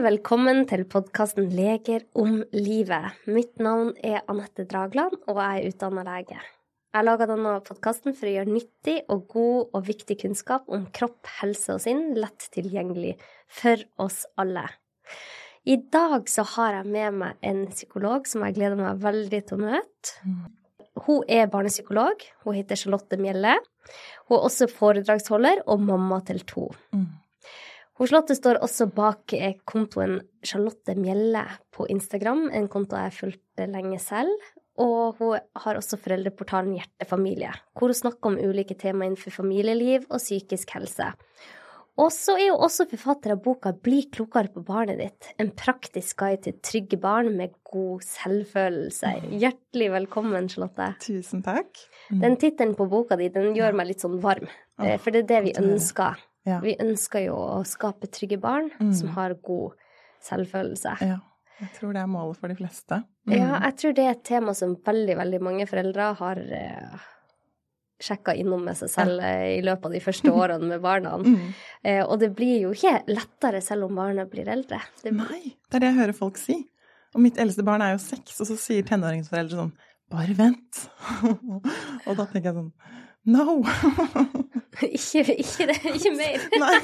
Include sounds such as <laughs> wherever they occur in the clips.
velkommen til podkasten Leger om livet. Mitt navn er Anette Dragland, og jeg er utdanna lege. Jeg laga denne podkasten for å gjøre nyttig og god og viktig kunnskap om kropp, helse og sinn lett tilgjengelig for oss alle. I dag så har jeg med meg en psykolog som jeg gleder meg veldig til å møte. Hun er barnepsykolog. Hun heter Charlotte Mjelle. Hun er også foredragsholder og mamma til to. Charlotte står også bak eh, kontoen Charlotte Mjelle på Instagram, en konto jeg har fulgt lenge selv. Og hun har også foreldreportalen Hjertefamilie, hvor hun snakker om ulike tema innenfor familieliv og psykisk helse. Og så er hun også forfatter av boka Bli klokere på barnet ditt. En praktisk guide til trygge barn med god selvfølelse. Hjertelig velkommen, Charlotte. Tusen takk. Den tittelen på boka di den gjør meg litt sånn varm, eh, for det er det vi ønsker. Ja. Vi ønsker jo å skape trygge barn Mm. som har god selvfølelse. ja. Jeg tror det er målet for de fleste. Mm. Ja, jeg tror det er et tema som veldig, veldig mange foreldre har eh, sjekka innom med seg selv eh, i løpet av de første <laughs> årene med barna. Mm. Eh, og det blir jo ikke lettere selv om barna blir eldre. Det, Nei, det er det jeg hører folk si. Og mitt eldste barn er jo seks, og så sier tenåringsforeldre sånn Bare vent. <laughs> og da tenker jeg sånn No! <laughs> <laughs> ikke, ikke, det, ikke mer. <laughs> Nei.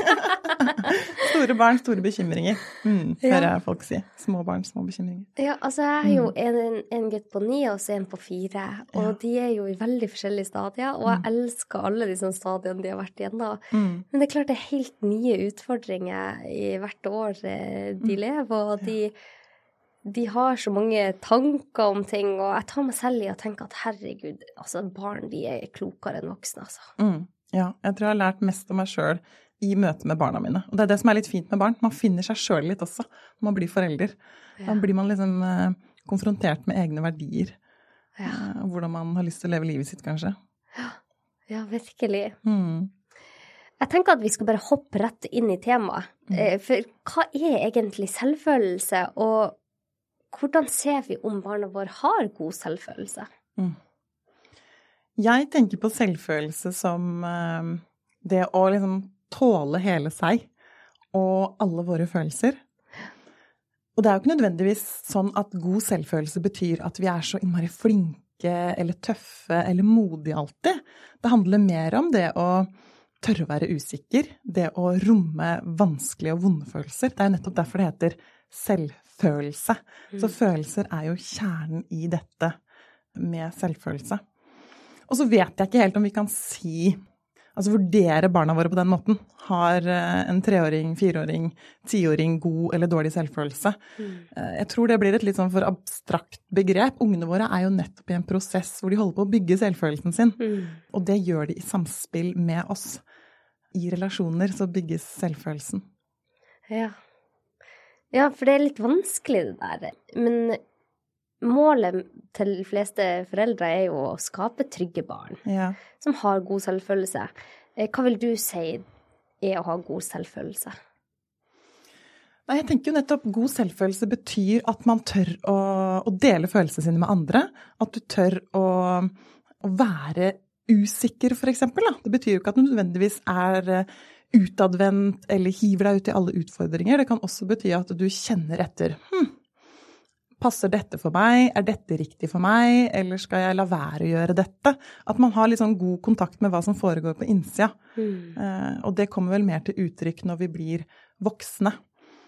<laughs> store barn, store bekymringer, mm, Ja. hører jeg folk si. Små barn, små bekymringer. Ja, altså jeg har jo en, en gutt på ni og så en på fire, og Ja. de er jo i veldig forskjellige stadier, og jeg elsker alle de sånne stadiene de har vært igjennom. Mm. Men det er klart det er helt nye utfordringer i hvert år eh, de lever, og de, de har så mange tanker om ting, og jeg tar meg selv i å tenke at herregud, altså barn de er klokere enn voksne, altså. Mm. Ja, jeg tror jeg har lært mest om meg sjøl i møte med barna mine. Og det er det som er litt fint med barn. Man finner seg sjøl litt også når man blir forelder. Da blir man liksom eh, konfrontert med egne verdier. Ja, eh, Og hvordan man har lyst til å leve livet sitt, kanskje. ja virkelig. Mm. Jeg tenker at vi skal bare hoppe rett inn i temaet. Mm. For hva er egentlig selvfølelse, og hvordan ser vi om barna våre har god selvfølelse? Jeg tenker på selvfølelse som eh, det å liksom tåle hele seg og alle våre følelser. Og det er jo ikke nødvendigvis sånn at god selvfølelse betyr at vi er så innmari flinke eller tøffe eller modige alltid. Det handler mer om det å tørre å være usikker, det å romme vanskelige og vonde følelser. Det er jo nettopp derfor det heter selvfølelse. Så følelser er jo kjernen i dette med selvfølelse. Og så vet jeg ikke helt om vi kan si Altså vurdere barna våre på den måten. Har eh, en treåring, fireåring, tiåring god eller dårlig selvfølelse? Mm. Jeg tror det blir et litt sånn for abstrakt begrep. Ungene våre er jo nettopp i en prosess hvor de holder på å bygge selvfølelsen sin. Og det gjør de i samspill med oss. I relasjoner så bygges selvfølelsen. Ja. ja, for det er litt vanskelig det der. Men målet til de fleste foreldre er jo å skape trygge barn Ja. som har god selvfølelse. Eh, Hva vil du si er å ha god selvfølelse? Nei, jeg tenker jo nettopp god selvfølelse betyr at man tør å, å dele følelsene sine med andre. At du tør å, å være usikker, eksempel. Det betyr jo ikke at du nødvendigvis er eh, utadvendt eller hiver deg ut i alle utfordringer. Det kan også bety at du kjenner etter. Hm, passer dette for meg? Er dette riktig for meg? Eller skal jeg la være å gjøre dette? At man har litt sånn god kontakt med hva som foregår på innsida. Eh, og det kommer vel mer til uttrykk når vi blir voksne.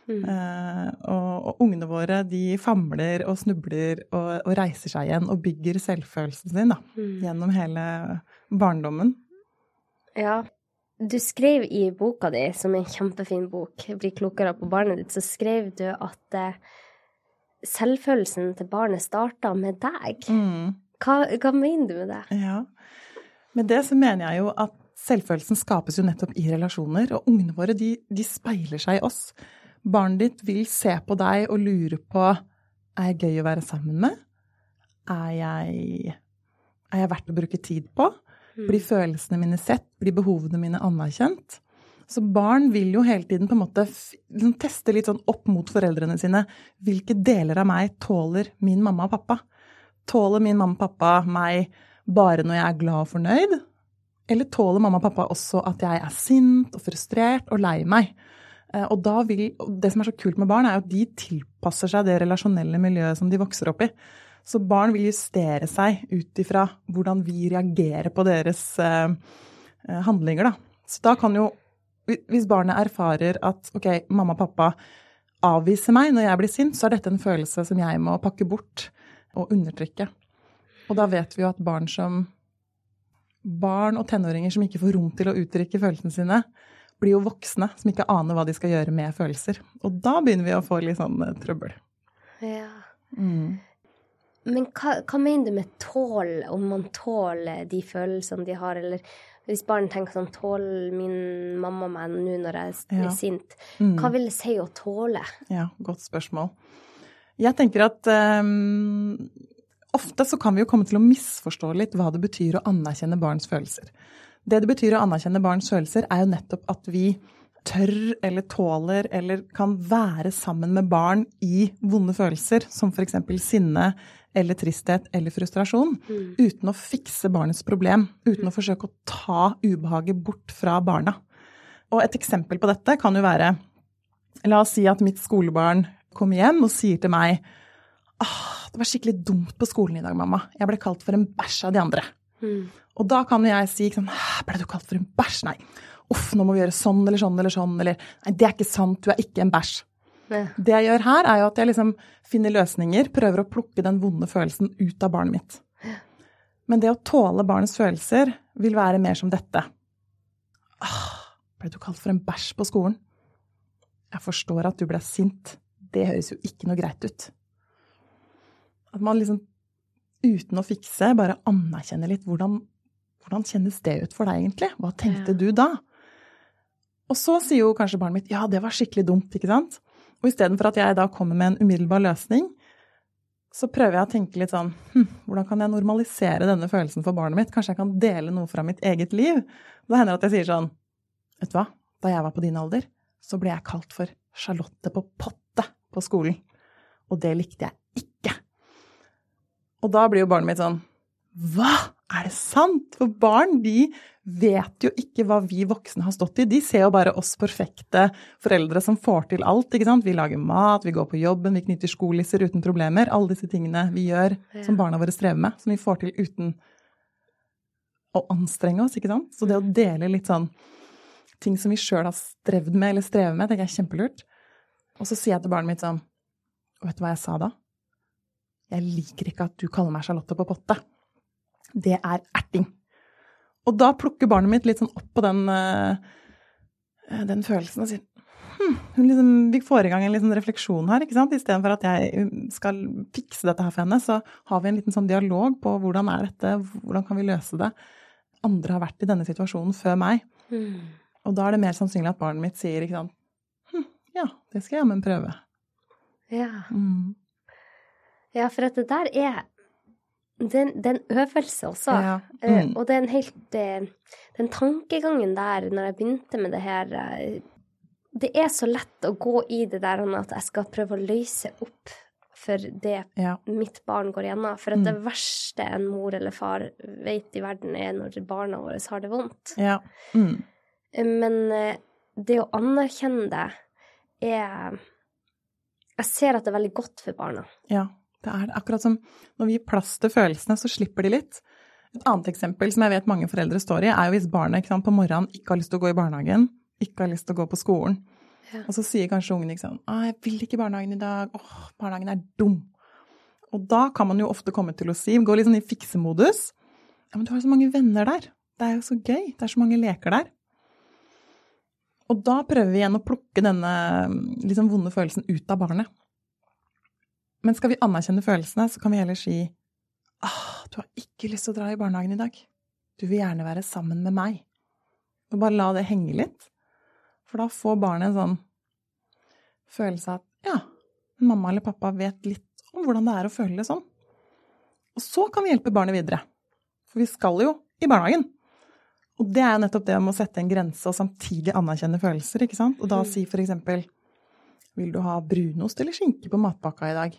Eh, og, og ungene våre de famler og snubler og, og reiser seg igjen og bygger selvfølelsen sin da, gjennom hele barndommen. Ja. Du skrev i boka di, som er en kjempefin bok, 'Bli klokere på barnet ditt', så skrev du at eh, selvfølelsen til barnet starta med deg. Mm. Hva, hva mener du med det? Ja. Med det så mener jeg jo at selvfølelsen skapes jo nettopp i relasjoner, og ungene våre de, de speiler seg i oss. Barnet ditt vil se på deg og lure på er jeg gøy å være sammen med? Er jeg, er jeg verdt å bruke tid på? Blir følelsene mine sett? Blir behovene mine anerkjent? Så barn vil jo hele tiden på en måte liksom teste litt sånn opp mot foreldrene sine. Hvilke deler av meg tåler min mamma og pappa? Tåler min mamma og pappa meg bare når jeg er glad og fornøyd? Eller tåler mamma og pappa også at jeg er sint og frustrert og lei meg? Eh, og vil, det som er så kult med barn, er at de tilpasser seg det relasjonelle miljøet som de vokser opp i. Så barn vil justere seg ut ifra hvordan vi reagerer på deres eh, eh handlinger, da. Så da kan jo, hvis barnet erfarer at ok, mamma og pappa avviser meg når jeg blir sint, så er dette en følelse som jeg må pakke bort og undertrykke. Og da vet vi jo at barn som Barn og tenåringer som ikke får rom til å uttrykke følelsene sine, blir jo voksne som ikke aner hva de skal gjøre med følelser. Og da begynner vi å få litt sånn eh, trøbbel. Ja. Mm. Men hva, hva, mener du med tål, om man tåler de følelsene de har, eller hvis barn tenker sånn Tåler min mamma meg nå når jeg er ja. sint? Mm. Hva vil det si å tåle? Ja, godt spørsmål. Jeg tenker at um, ofte så kan vi jo komme til å misforstå litt hva det betyr å anerkjenne barns følelser. Det det betyr å anerkjenne barns følelser, er jo nettopp at vi tør eller tåler eller kan være sammen med barn i vonde følelser, som f.eks. sinne eller tristhet eller frustrasjon, mm. uten å fikse barnets problem. Uten å forsøke å ta ubehaget bort fra barna. Og et eksempel på dette kan jo være La oss si at mitt skolebarn kommer hjem og sier til meg ah, det var skikkelig dumt på skolen i dag, mamma. Jeg ble kalt for en bæsj av de andre. Mm. Og da kan jeg si sånn Ble du kalt for en bæsj? Nei. Uff, nå må vi gjøre sånn eller sånn eller sånn. Eller nei, det er ikke sant, du er ikke en bæsj. Ja. Det jeg gjør her, er jo at jeg liksom finner løsninger, prøver å plukke den vonde følelsen ut av barnet mitt. Men det å tåle barnets følelser vil være mer som dette. Ah, ble du kalt for en bæsj på skolen? Jeg forstår at du ble sint. Det høres jo ikke noe greit ut. At man liksom uten å fikse bare anerkjenner litt hvordan hvordan kjennes det ut for deg, egentlig? Hva tenkte ja. du da? Og så sier jo kanskje barnet mitt ja, det var skikkelig dumt, ikke sant? Og istedenfor at jeg da kommer med en umiddelbar løsning, så prøver jeg å tenke litt sånn hm, hvordan kan jeg normalisere denne følelsen for barnet mitt? Kanskje jeg kan dele noe fra mitt eget liv? Da hender det at jeg sier sånn Vet du hva, da jeg var på din alder, så ble jeg kalt for Charlotte på potte på skolen. Og det likte jeg ikke. Og da blir jo barnet mitt sånn Hva? Er det sant? For barn, de vet jo ikke hva vi voksne har stått i. De ser jo bare oss perfekte foreldre som får til alt. ikke sant? Vi lager mat, vi går på jobben, vi knytter skolisser uten problemer. Alle disse tingene vi gjør som barna våre strever med, som vi får til uten å anstrenge oss. ikke sant? Så det å dele litt sånn ting som vi sjøl har strevd med eller strever med, tenker jeg er kjempelurt. Og så sier jeg til barnet mitt sånn Vet du hva jeg sa da? Jeg liker ikke at du kaller meg Charlotte på potte det er erting. Og da plukker barnet mitt litt sånn opp på den, uh, den følelsen og sier hm, liksom, Vi får i gang en liten refleksjon her, ikke sant. Istedenfor at jeg skal fikse dette her for henne, så har vi en liten sånn dialog på hvordan er dette, hvordan kan vi løse det. Andre har vært i denne situasjonen før meg. Mm. Og da er det mer sannsynlig at barnet mitt sier ikke sant hm, ja, det skal jeg jammen prøve. Ja. Mm. Ja, for at det der er det, er en øvelse også. Ja. Eh, mm. og det er en helt eh, Den tankegangen der, når jeg begynte med det her eh, Det er så lett å gå i det der at jeg skal prøve å løse opp for det ja. mitt barn går gjennom. For at mm. det verste en mor eller far vet i verden, er når barna våre har det vondt. Ja. Mm. Men det å anerkjenne det er Jeg ser at det er veldig godt for barna. Ja. Det er akkurat som når vi gir plass til følelsene, så slipper de litt. Et annet eksempel som jeg vet mange foreldre står i, er jo hvis barnet sant, på morgenen ikke har lyst til å gå i barnehagen, ikke har lyst til å gå på skolen. Ja. Og så sier kanskje ungen ikke sånn 'Å, jeg vil ikke i barnehagen i dag. Åh, barnehagen er dum'. Og da kan man jo ofte komme til å si, gå litt sånn i fiksemodus 'Ja, men du har jo så mange venner der. Det er jo så gøy. Det er så mange leker der'. Og da prøver vi igjen å plukke denne liksom, vonde følelsen ut av barnet. Men skal vi anerkjenne følelsene, så kan vi heller si ah, du har ikke lyst til å dra i barnehagen i dag. Du vil gjerne være sammen med meg. Og bare la det henge litt. For da får barnet en sånn følelse av at ja, mamma eller pappa vet litt om hvordan det er å føle det sånn. Og så kan vi hjelpe barnet videre. For vi skal jo i barnehagen. Og det er jo nettopp det om å sette en grense og samtidig anerkjenne følelser, ikke sant. Og da mm. si for eksempel vil du ha brunost eller skinke på matpakka i dag?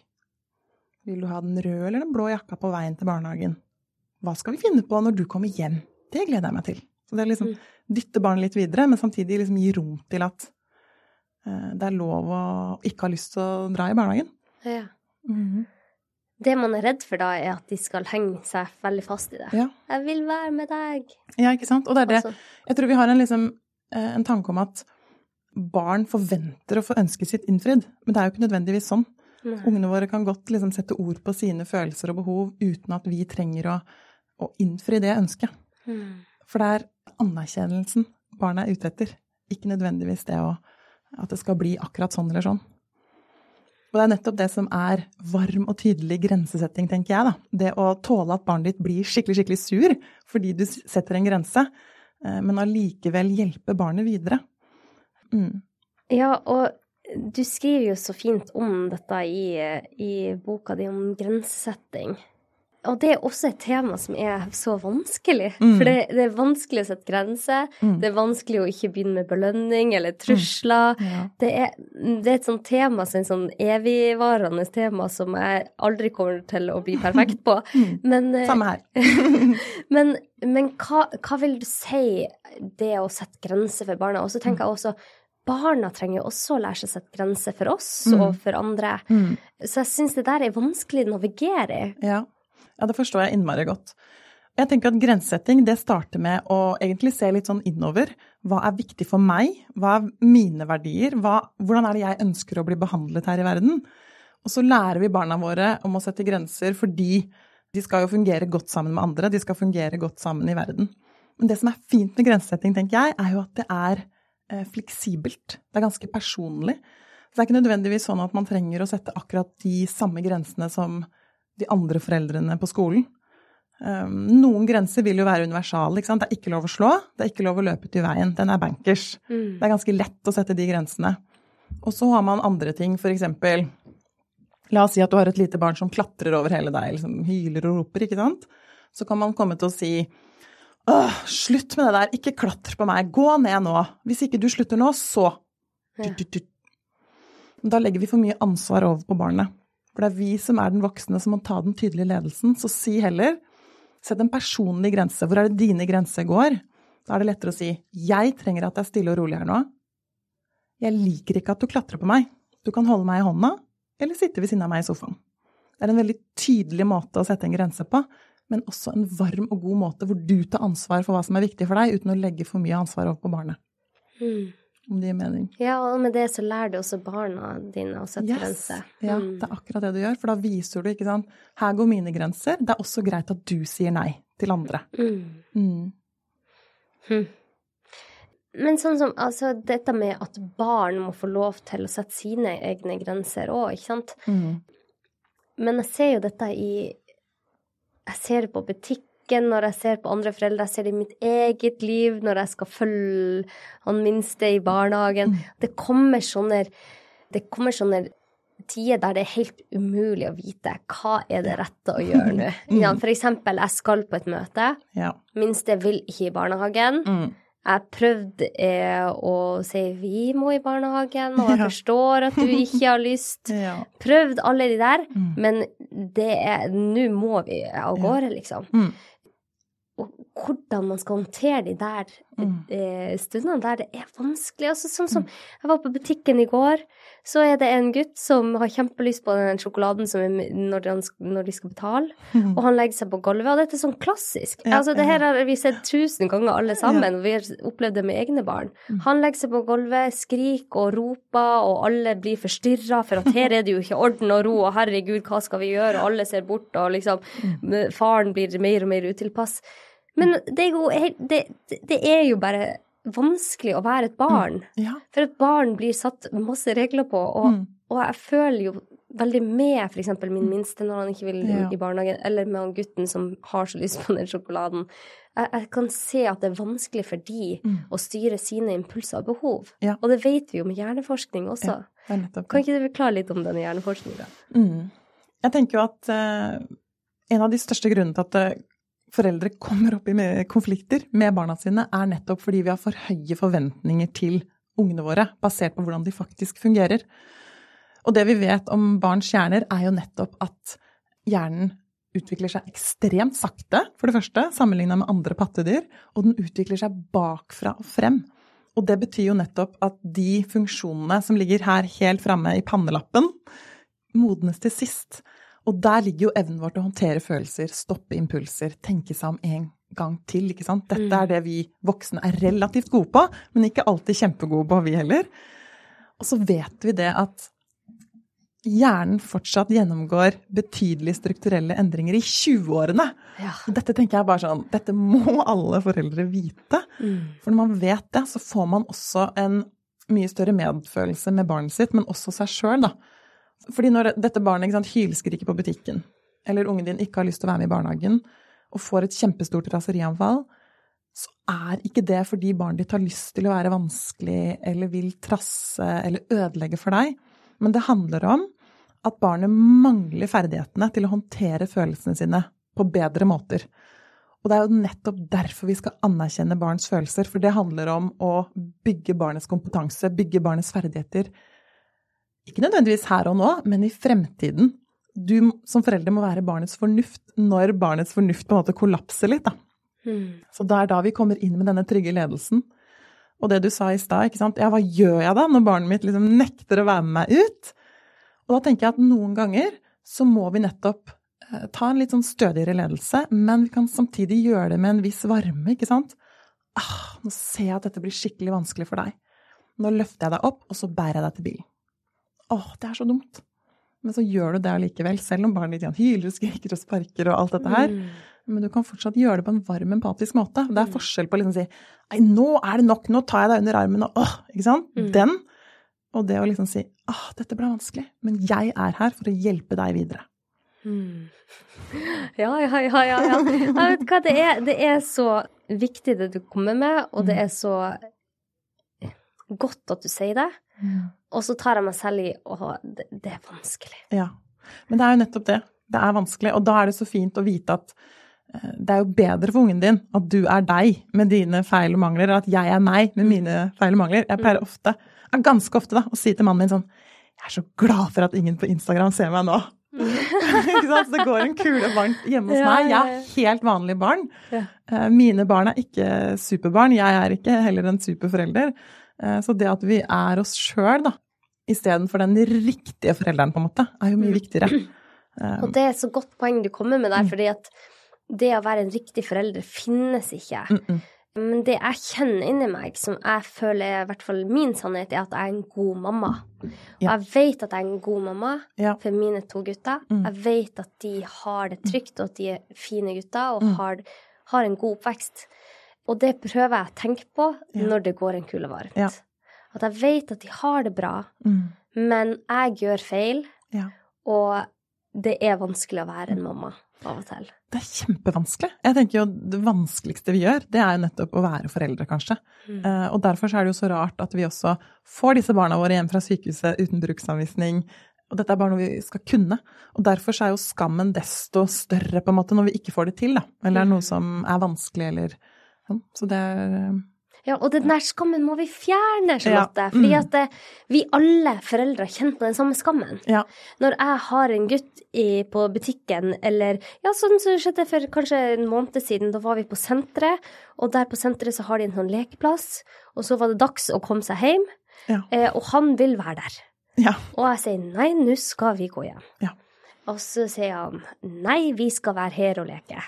Vil du ha den røde eller den blå jakka på veien til barnehagen? Hva skal vi finne på når du kommer hjem? Det gleder jeg meg til. Så det er liksom mm. dytte barnet litt videre, men samtidig liksom gi rom til at eh, det er lov å ikke ha lyst til å dra i barnehagen. Ja. Mhm. Det man er redd for da, er at de skal henge seg veldig fast i det. Ja. 'Jeg vil være med deg'. ja, ikke sant. Og det er det. Altså, Jeg tror vi har en, liksom, eh, en tanke om at barn forventer å få ønsket sitt innfridd, men det er jo ikke nødvendigvis sånn. Nei. Ungene våre kan godt liksom sette ord på sine følelser og behov uten at vi trenger å, å innfri det ønsket. Mm. For det er anerkjennelsen barna er ute etter, ikke nødvendigvis det å, at det skal bli akkurat sånn eller sånn. Og det er nettopp det som er varm og tydelig grensesetting, tenker jeg. da. Det å tåle at barnet ditt blir skikkelig, skikkelig sur fordi du setter en grense, eh, men allikevel hjelpe barnet videre. Mm. Ja, og du skriver jo så fint om dette i, i boka di om grensesetting. Og det er også et tema som er så vanskelig. Mm. For det, det er vanskelig å sette grenser. Mm. Det er vanskelig å ikke begynne med belønning eller trusler. Ja. Det, er, det er et sånt tema, så en sånn evigvarende tema som jeg aldri kommer til å bli perfekt på. <laughs> Mm. Men, eh, Samme her. <laughs> men, men hva, hva vil du si det å sette grenser for barna? Og så tenker jeg også barna trenger jo også å lære seg å sette grenser for oss Mm. og for andre. Mm. Så jeg syns det der er vanskelig å navigere i. Ja. ja, det forstår jeg innmari godt. Jeg tenker at grensesetting det starter med å egentlig se litt sånn innover. Hva er viktig for meg? Hva er mine verdier? Hva, hvordan er det jeg ønsker å bli behandlet her i verden? Og så lærer vi barna våre om å sette grenser fordi de skal jo fungere godt sammen med andre. De skal fungere godt sammen i verden. Men det som er fint med grensesetting, tenker jeg, er jo at det er fleksibelt. Det er ganske personlig. Så det er ikke nødvendigvis sånn at man trenger å sette akkurat de samme grensene som de andre foreldrene på skolen. Um, noen grenser vil jo være universale. Det er ikke lov å slå, det er ikke lov å løpe ut i veien. Den er bankers. Det er ganske lett å sette de grensene. Og så har man andre ting, eksempel La oss si at du har et lite barn som klatrer over hele deg, liksom hyler og roper, ikke sant. Så kan man komme til å si Åh, slutt med det der, ikke klatre på meg, gå ned nå. Hvis ikke du slutter nå, så Ja. Da legger vi for mye ansvar over på barnet. For det er vi som er den voksne som må ta den tydelige ledelsen. Så si heller, sett en personlig grense. Hvor er det dine grenser går? Da er det lettere å si, jeg trenger at det er stille og rolig her nå. Jeg liker ikke at du klatrer på meg. Du kan holde meg i hånda, eller sitte ved siden av meg i sofaen. Det er en veldig tydelig måte å sette en grense på, men også en varm og god måte hvor du tar ansvar for hva som er viktig for deg, uten å legge for mye ansvar over på barnet. Mm. Om det gir mening. Ja, og med det så lærer du også barna dine å sette grenser. Ja, Mm. det er akkurat det du gjør, for da viser du, ikke sant, her går mine grenser. Det er også greit at du sier nei til andre. Mm. Mm. Hm. Men sånn som altså dette med at barn må få lov til å sette sine egne grenser òg, ikke sant. Mm. Men jeg ser jo dette i Jeg ser det på butikken når jeg ser på andre foreldre, jeg ser det i mitt eget liv når jeg skal følge han minste i barnehagen. Det kommer sånne Det kommer sånne tider der det er helt umulig å vite hva er det rette å gjøre nå. <laughs> Ja, for eksempel, jeg skal på et møte. Ja. Minste vil ikke i barnehagen. Mm. Jeg prøvde eh, å si vi må i barnehagen, og jeg <laughs> Ja. forstår at du ikke har lyst. <laughs> ja. Prøvd alle de der, Mm. men det er Nå må vi av gårde, liksom. Mm. Og hvordan man skal håndtere de der Mm. eh, stundene der, det er vanskelig. Altså, sånn som Jeg var på butikken i går, så er det en gutt som har kjempelyst på den sjokoladen som når, han, når de skal betale, <laughs> og han legger seg på gulvet. Og dette er sånn klassisk. Ja, altså, det her har vi sett tusen ganger alle sammen, og vi har opplevd det med egne barn. Mm. Han legger seg på gulvet, skriker og roper, og alle blir forstyrra, for at her er det jo ikke orden og ro, og herregud, hva skal vi gjøre, og alle ser bort, og liksom Mm. faren blir mer og mer utilpass. Men det er jo, det, det er jo bare vanskelig å være et barn. ja. For et barn blir satt masse regler på, og, Mm. og jeg føler jo veldig med f.eks. min minste når han ikke vil Ja. i barnehagen, eller med han gutten som har så lyst på den sjokoladen. Jeg, jeg kan se at det er vanskelig for de Mm. å styre sine impulser og behov. Ja. Og det vet vi jo med hjerneforskning også. Det Kan ikke du forklare litt om denne hjerneforskninga? Mm. Jeg tenker jo at uh, en av de største grunnene til at eh, foreldre kommer opp i konflikter med barna sine, er nettopp fordi vi har for høye forventninger til ungene våre, basert på hvordan de faktisk fungerer. Og det vi vet om barns hjerner, er jo nettopp at hjernen utvikler seg ekstremt sakte, for det første, sammenligna med andre pattedyr, og den utvikler seg bakfra og frem. Og det betyr jo nettopp at de funksjonene som ligger her helt framme i pannelappen, modnes til sist. Og der ligger jo evnen vår til å håndtere følelser, stoppe impulser, tenke seg om en gang til. ikke sant? Dette er det vi voksne er relativt gode på, men ikke alltid kjempegode på, vi heller. Og så vet vi det at hjernen fortsatt gjennomgår betydelige strukturelle endringer i 20-årene. Ja. Dette tenker jeg bare sånn, dette må alle foreldre vite. Mm. For når man vet det, så får man også en mye større medfølelse med barnet sitt, men også seg sjøl, da. Fordi når dette barnet sant, hylskriker på butikken, eller ungen din ikke har lyst til å være med i barnehagen, og får et kjempestort raserianfall, så er ikke det fordi barnet ditt har lyst til å være vanskelig eller vil trasse eller ødelegge for deg, men det handler om at barnet mangler ferdighetene til å håndtere følelsene sine på bedre måter. Og det er jo nettopp derfor vi skal anerkjenne barns følelser, for det handler om å bygge barnets kompetanse, bygge barnets ferdigheter. Ikke nødvendigvis her og nå, men i fremtiden. Du som forelder må være barnets fornuft når barnets fornuft på en måte kollapser litt, da. Mm. Så det er da vi kommer inn med denne trygge ledelsen. Og det du sa i stad, ikke sant. Ja, hva gjør jeg da når barnet mitt liksom nekter å være med meg ut? Og da tenker jeg at noen ganger så må vi nettopp eh, ta en litt sånn stødigere ledelse, men vi kan samtidig gjøre det med en viss varme, ikke sant. Ah, nå ser jeg at dette blir skikkelig vanskelig for deg. Nå løfter jeg deg opp, og så bærer jeg deg til bilen. Åh, det er så dumt. Men så gjør du det allikevel, selv om barnet ditt hyler og skriker og sparker og alt dette her. Mm. Men du kan fortsatt gjøre det på en varm, empatisk måte. Det er forskjell på å liksom si Nei, nå er det nok, nå tar jeg deg under armen og åh, ikke sant? Mm. Den. Og det å liksom si åh, dette ble vanskelig, men jeg er her for å hjelpe deg videre. Mm. <laughs> Ja, ja, ja, ja. ja. Jeg vet hva, det er, det er så viktig det du kommer med, og det er så godt at du sier det. Og så tar jeg meg selv i å, det, det er vanskelig. Ja. Men det er jo nettopp det. Det er vanskelig, og da er det så fint å vite at eh, det er jo bedre for ungen din at du er deg med dine feil og mangler, eller at jeg er meg med mine feil og mangler. Jeg pleier ofte, ganske ofte, da, å si til mannen min sånn Jeg er så glad for at ingen på Instagram ser meg nå. <laughs> Ikke sant? Så det går en kule varmt hjemme hos meg. Jeg er helt vanlig barn. Ja. Eh, Mine barn er ikke superbarn. Jeg er ikke heller en superforelder. Eh, Så det at vi er oss sjøl, da, istedenfor den riktige forelderen, på en måte, er jo mye viktigere. <clears throat> Eh, Og det er så godt poeng du kommer med der, fordi at det å være en riktig forelder finnes ikke. mm, mm. Men det jeg kjenner inni meg, som jeg føler er i hvert fall min sannhet, er at jeg er en god mamma. Og Ja. jeg vet at jeg er en god mamma Ja. for mine to gutter. Mm. Jeg vet at de har det trygt, og at de er fine gutter og Mm. har, har en god oppvekst. Og det prøver jeg å tenke på når det går en kule varmt. Ja. At jeg vet at de har det bra, Mm. men jeg gjør feil, Ja. og det er vanskelig å være en mamma av og til. Det er kjempevanskelig. Jeg tenker jo Det vanskeligste vi gjør, det er jo nettopp å være foreldre, kanskje. Mm. Eh, og derfor så er det jo så rart at vi også får disse barna våre hjem fra sykehuset uten bruksanvisning. Og dette er bare noe vi skal kunne. Og derfor så er jo skammen desto større på en måte når vi ikke får det til, da. Eller er Mm. noe som er vanskelig, eller. Så det er eh, Ja, og den der skammen må vi fjerne, Ja. Mm. Fordi at eh, vi alle foreldre kjenner på den samme skammen. Ja. Når jeg har en gutt i, på butikken, eller ja, sånn som skjedde for kanskje en måned siden, da var vi på senteret, og der på senteret så har de en sånn lekeplass, og så var det dags å komme seg hjem, Ja. eh, og han vil være der. Ja. Og jeg sier nei, nå skal vi gå hjem. Ja. Og så sier han nei, vi skal være her og leke.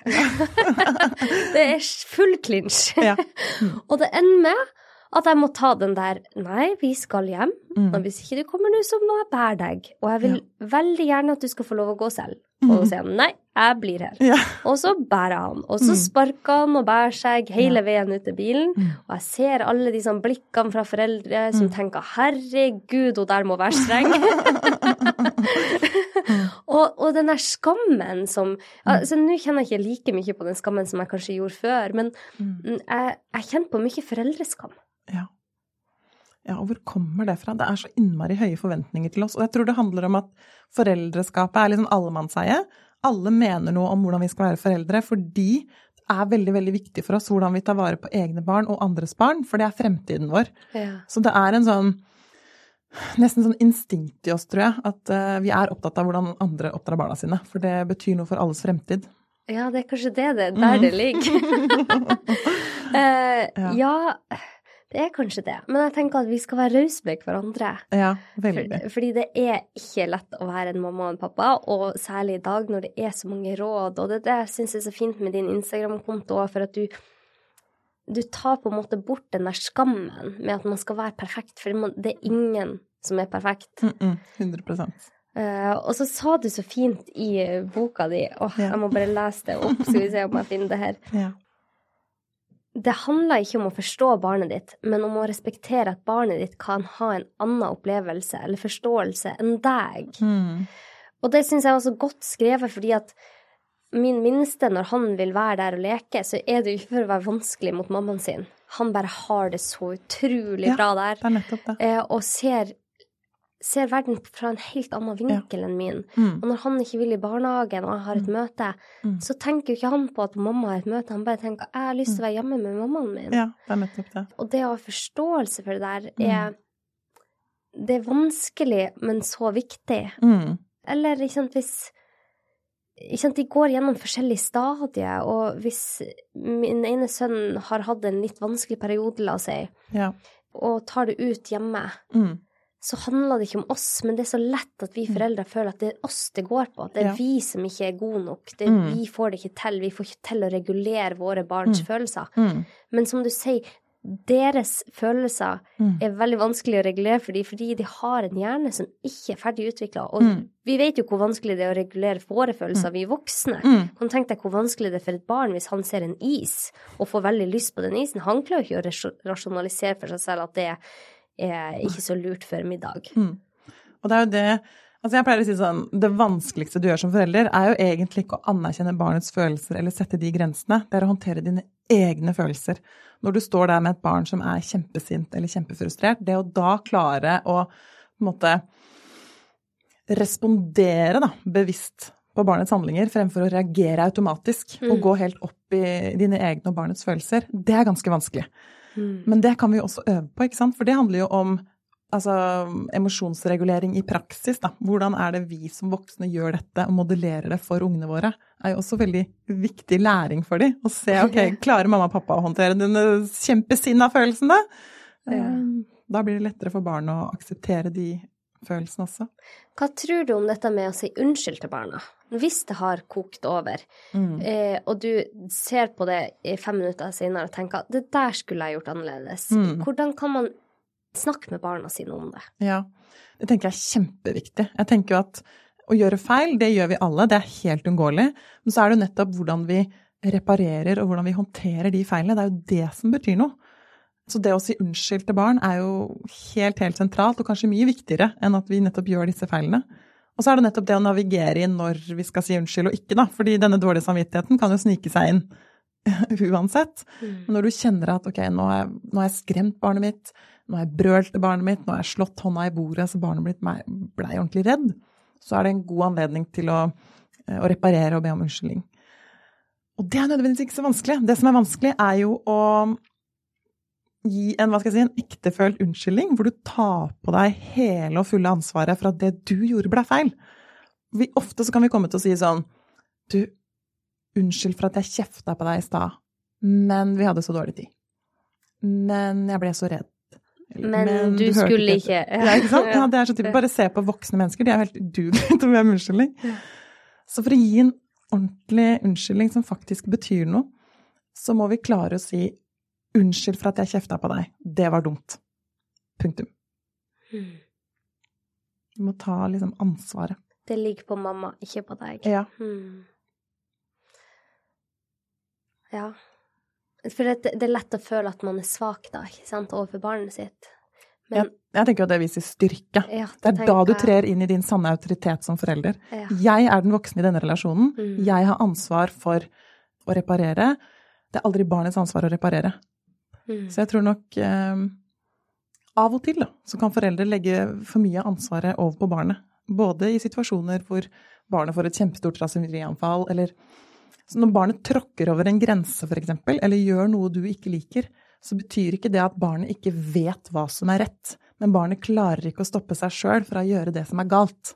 <laughs> det er full klinsj. Ja. <laughs> Og det ender med at jeg må ta den der Nei, vi skal hjem. Mm. Og hvis ikke du kommer nå, så må jeg bære deg. Og jeg vil veldig gjerne at du skal få lov å gå selv. Og så sier han nei, jeg blir her. Ja. Og så bærer han. Og så Mm. sparker han og bærer seg hele veien ut til bilen. Mm. Og jeg ser alle de sånn blikkene fra foreldre som Mm. tenker 'herregud, hun der må være streng'. <laughs> <laughs> og, og den der skammen som altså, Nå kjenner jeg ikke like mye på den skammen som jeg kanskje gjorde før, men jeg, jeg kjenner på mye foreldreskam. Ja. ja, og hvor kommer det fra? Det er så innmari høye forventninger til oss. Og jeg tror det handler om at foreldreskapet er liksom allemannseie. Alle mener noe om hvordan vi skal være foreldre, fordi det er veldig, veldig viktig for oss hvordan vi tar vare på egne barn og andres barn, for det er fremtiden vår. Ja. Så det er en sånn Nesten sånn instinkt i oss, tror jeg, at eh, vi er opptatt av hvordan andre oppdrar barna sine. For det betyr noe for alles fremtid. Ja, det er kanskje det, det der Mm. det ligger. uh, <laughs> <laughs> Ja. ja, Det er kanskje det. Men jeg tenker at vi skal være rause med hverandre. Ja, veldig. fordi det er ikke lett å være en mamma og en pappa, og særlig i dag når det er så mange råd. Og det, det syns jeg er så fint med din Instagram-konto for at du du tar på en måte bort den der skammen med at man skal være perfekt, for det er ingen som er perfekt. Mm -mm, 100 Uh, og så sa du så fint i boka di Åh, Ja. jeg må bare lese det opp, skal vi se om jeg finner det her. Ja. Det handler ikke om å forstå barnet ditt, men om å respektere at barnet ditt kan ha en annen opplevelse eller forståelse enn deg. Mm. Og det syns jeg var så godt skrevet, fordi at min minste, når han vil være der og leke, så er det jo ikke for å være vanskelig mot mammaen sin. Han bare har det så utrolig Ja, bra der, Det er nettopp det. eh, og ser, ser verden fra en helt annen vinkel enn min. Mm. Og når han ikke vil i barnehagen, og jeg har et møte, Mm. så tenker jo ikke han på at mamma har et møte, han bare tenker jeg har lyst til å være hjemme med mammaen min. Ja, det er nettopp det. Og det å ha forståelse for det der Mm. er Det er vanskelig, men så viktig. Mm. Eller ikke sant, hvis De går gjennom forskjellige stadier, og hvis min ene sønn har hatt en litt vanskelig periode, la oss si, Ja. og tar det ut hjemme, Mm. Så handler det ikke om oss, men det er så lett at vi foreldre føler at det er oss det går på. At det er Ja. vi som ikke er gode nok. Det, Mm. Vi får det ikke til. Vi får ikke til å regulere våre barns Mm. følelser. Mm. Men som du sier, deres følelser Mm. er veldig vanskelig å regulere for dem, fordi de har en hjerne som ikke er ferdig utvikla. Og Mm. vi vet jo hvor vanskelig det er å regulere våre følelser, vi voksne. Mm. Kan tenke deg hvor vanskelig det er for et barn hvis han ser en is og får veldig lyst på den isen. Han klarer jo ikke å rasjonalisere for seg selv at det er ikke så lurt før middag. Mm. Og det er jo det Altså jeg pleier å si sånn, Det vanskeligste du gjør som forelder, er jo egentlig ikke å anerkjenne barnets følelser eller sette de grensene. Det er å håndtere dine egne følelser. Når du står der med et barn som er kjempesint eller kjempefrustrert, det å da klare å på en måte respondere da, bevisst på barnets handlinger fremfor å reagere automatisk og Mm. gå helt opp i dine egne og barnets følelser, det er ganske vanskelig. Mm. Men det kan vi jo også øve på, ikke sant? For det handler jo om altså, emosjonsregulering i praksis. Da. Hvordan er det vi som voksne gjør dette og modellerer det for ungene våre? er jo også veldig viktig læring for dem. Å se ok, <laughs> klarer mamma og pappa å håndtere denne kjempesinna følelsen, da? Ja. Da blir det lettere for barn å akseptere de følelsene også. Hva tror du om dette med å si unnskyld til barna? Hvis det har kokt over, Mm. eh, og du ser på det i fem minutter senere og tenker at det der skulle jeg gjort annerledes, Mm. hvordan kan man snakke med barna sine om det? Ja, det tenker jeg er kjempeviktig. Jeg tenker jo at å gjøre feil, det gjør vi alle, det er helt unngåelig. Men så er det jo nettopp hvordan vi reparerer og hvordan vi håndterer de feilene, det er jo det som betyr noe. Så det å si unnskyld til barn er jo helt, helt sentralt, og kanskje mye viktigere enn at vi nettopp gjør disse feilene. Og så er det nettopp det å navigere i når vi skal si unnskyld og ikke, da. Fordi denne dårlige samvittigheten kan jo snike seg inn <laughs> uansett. Men når du kjenner at ok, nå har jeg, nå har jeg skremt barnet mitt, nå har jeg brølt til barnet mitt, nå har jeg slått hånda i bordet så barnet mitt blei ordentlig redd, så er det en god anledning til å, eh, å reparere og be om unnskyldning. Og det er nødvendigvis ikke så vanskelig. Det som er vanskelig, er jo å gi en, hva skal jeg si, en ektefølt unnskyldning, hvor du tar på deg hele og fulle ansvaret for at det du gjorde, ble feil. Vi, ofte så kan vi komme til å si sånn Du, unnskyld for at jeg kjefta på deg i stad, men vi hadde så dårlig tid. Men jeg ble så redd. Men du du skulle ikke, ikke. Ja, ikke sant? Ja, det er så typisk. Bare se på voksne mennesker, de er jo helt udugelige til å be om unnskyldning. Så for å gi en ordentlig unnskyldning som faktisk betyr noe, så må vi klare å si unnskyld for at jeg kjefta på deg. Det var dumt. Punktum. Mm. Du må ta liksom ansvaret. Det ligger på mamma, ikke på deg. Ja. Mm. Ja. For det, det er lett å føle at man er svak da, ikke sant, overfor barnet sitt. Men, jeg tenker at det viser styrke. ja, Det er da du trer inn i din sanne autoritet som forelder. Ja. Jeg er den voksne i denne relasjonen. Mm. Jeg har ansvar for å reparere. Det er aldri barnets ansvar å reparere. Mm. Så jeg tror nok eh, av og til da, så kan foreldre legge for mye av ansvaret over på barnet. Både i situasjoner hvor barnet får et kjempestort raserianfall, eller så når barnet tråkker over en grense, f.eks., eller gjør noe du ikke liker, så betyr ikke det at barnet ikke vet hva som er rett, men barnet klarer ikke å stoppe seg sjøl fra å gjøre det som er galt.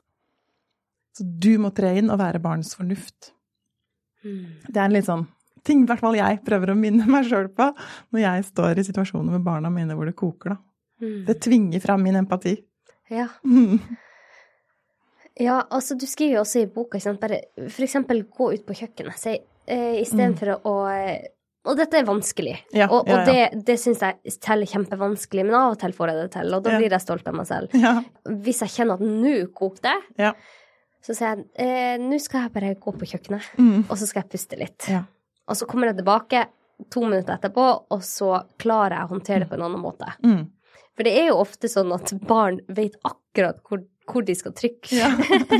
Så du må tre inn og være barnets fornuft. Mm. Det er en litt sånn ting i hvert fall jeg prøver å minne meg sjøl på når jeg står i situasjoner med barna mine hvor det koker, da. Mm. Det tvinger fram min empati. Ja. Mm. ja, altså du skriver jo også i boka, ikke sant, bare eksempel gå ut på kjøkkenet. Si, eh, Istedenfor å eh, Og dette er vanskelig, Mm. Ja, og, og ja, ja. det, det syns jeg teller kjempevanskelig, men av og til får jeg det til, og da Ja. blir jeg stolt av meg selv. Ja. Hvis jeg kjenner at nå koker det, Ja. så sier jeg eh, nå skal jeg bare gå på kjøkkenet, Mm. og så skal jeg puste litt. Og så kommer jeg tilbake to minutter etterpå, og så klarer jeg å håndtere det på en annen måte. Mm. For det er jo ofte sånn at barn vet akkurat hvor, hvor de skal trykke. Ja.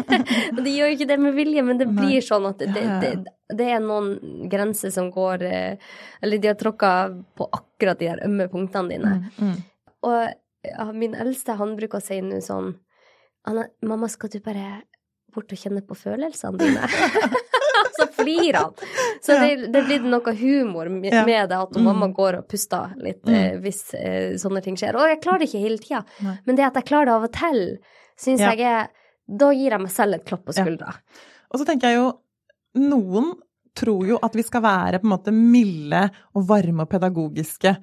<laughs> og de gjør jo ikke det med vilje, men det blir sånn at det, det, det er noen grenser som går eh, Eller de har tråkka på akkurat de der ømme punktene dine. Mm. Mm. Og ja, min eldste, han bruker å si nå sånn mamma, skal du bare bort og kjenne på følelsene dine? <laughs> så flirer han. Så Ja. det, det blir noe humor med, Ja. det at Mm. mamma går og puster litt Mm. eh, hvis eh, sånne ting skjer. Og jeg klarer det ikke hele tida, men det at jeg klarer det av og til, syns Ja. jeg er Da gir jeg meg selv et klapp på skuldra. Og så tenker jeg jo Noen tror jo at vi skal være på en måte milde og varme og pedagogiske.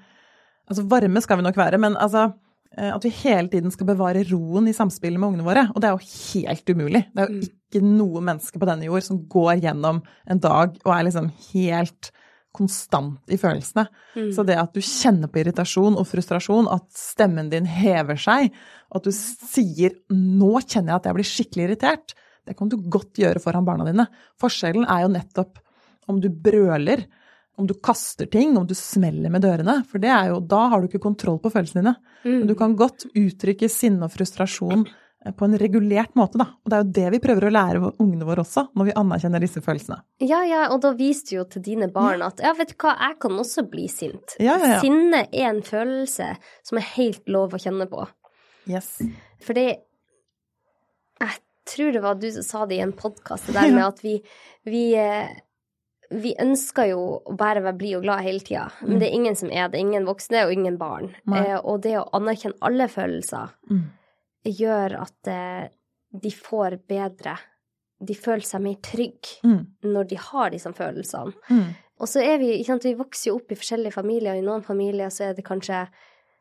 Altså varme skal vi nok være, men altså eh, at vi hele tiden skal bevare roen i samspillet med ungene våre. Og det er jo helt umulig. Det er jo Mm. ikke noe menneske på denne jord som går gjennom en dag og er liksom helt konstant i følelsene. Mm. Så det at du kjenner på irritasjon og frustrasjon, at stemmen din hever seg, at du sier 'nå kjenner jeg at jeg blir skikkelig irritert', det kan du godt gjøre foran barna dine. Forskjellen er jo nettopp om du brøler, om du kaster ting, om du smeller med dørene. For det er jo, da har du ikke kontroll på følelsene dine. Mm. Men du kan godt uttrykke sinne og frustrasjon eh, på en regulert måte, da. Og det er jo det vi prøver å lære ungene våre også, når vi anerkjenner disse følelsene. Ja, ja, og da viste du jo til dine barn at ja, vet du hva, jeg kan også bli sint. Ja, ja, ja. Sinne er en følelse som er helt lov å kjenne på. Yes. Fordi jeg tror det var du som sa det i en podkast, det der <laughs> med at vi, vi, eh, vi ønsker jo å bare være blid og glad hele tida, men det er ingen som er det. Ingen voksne og ingen barn. Mm. Eh, og det å anerkjenne alle følelser Mm. gjør at eh, de får bedre De føler seg mer trygge Mm. når de har disse følelsene. Mm. Og så er vi, ikke sant, vi vokser jo opp i forskjellige familier. I noen familier så er det kanskje